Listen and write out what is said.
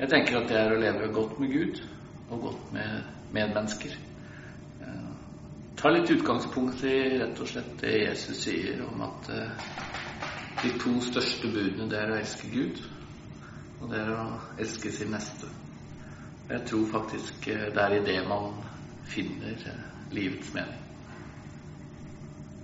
Jeg tenker at det er å leve godt med Gud og godt med medmennesker. Eh, ta litt utgangspunkt i rett og slett det Jesus sier om at eh, de to største budene det er å elske Gud, og det er å elske sin neste. Jeg tror faktisk eh, det er i det man finner livets mening.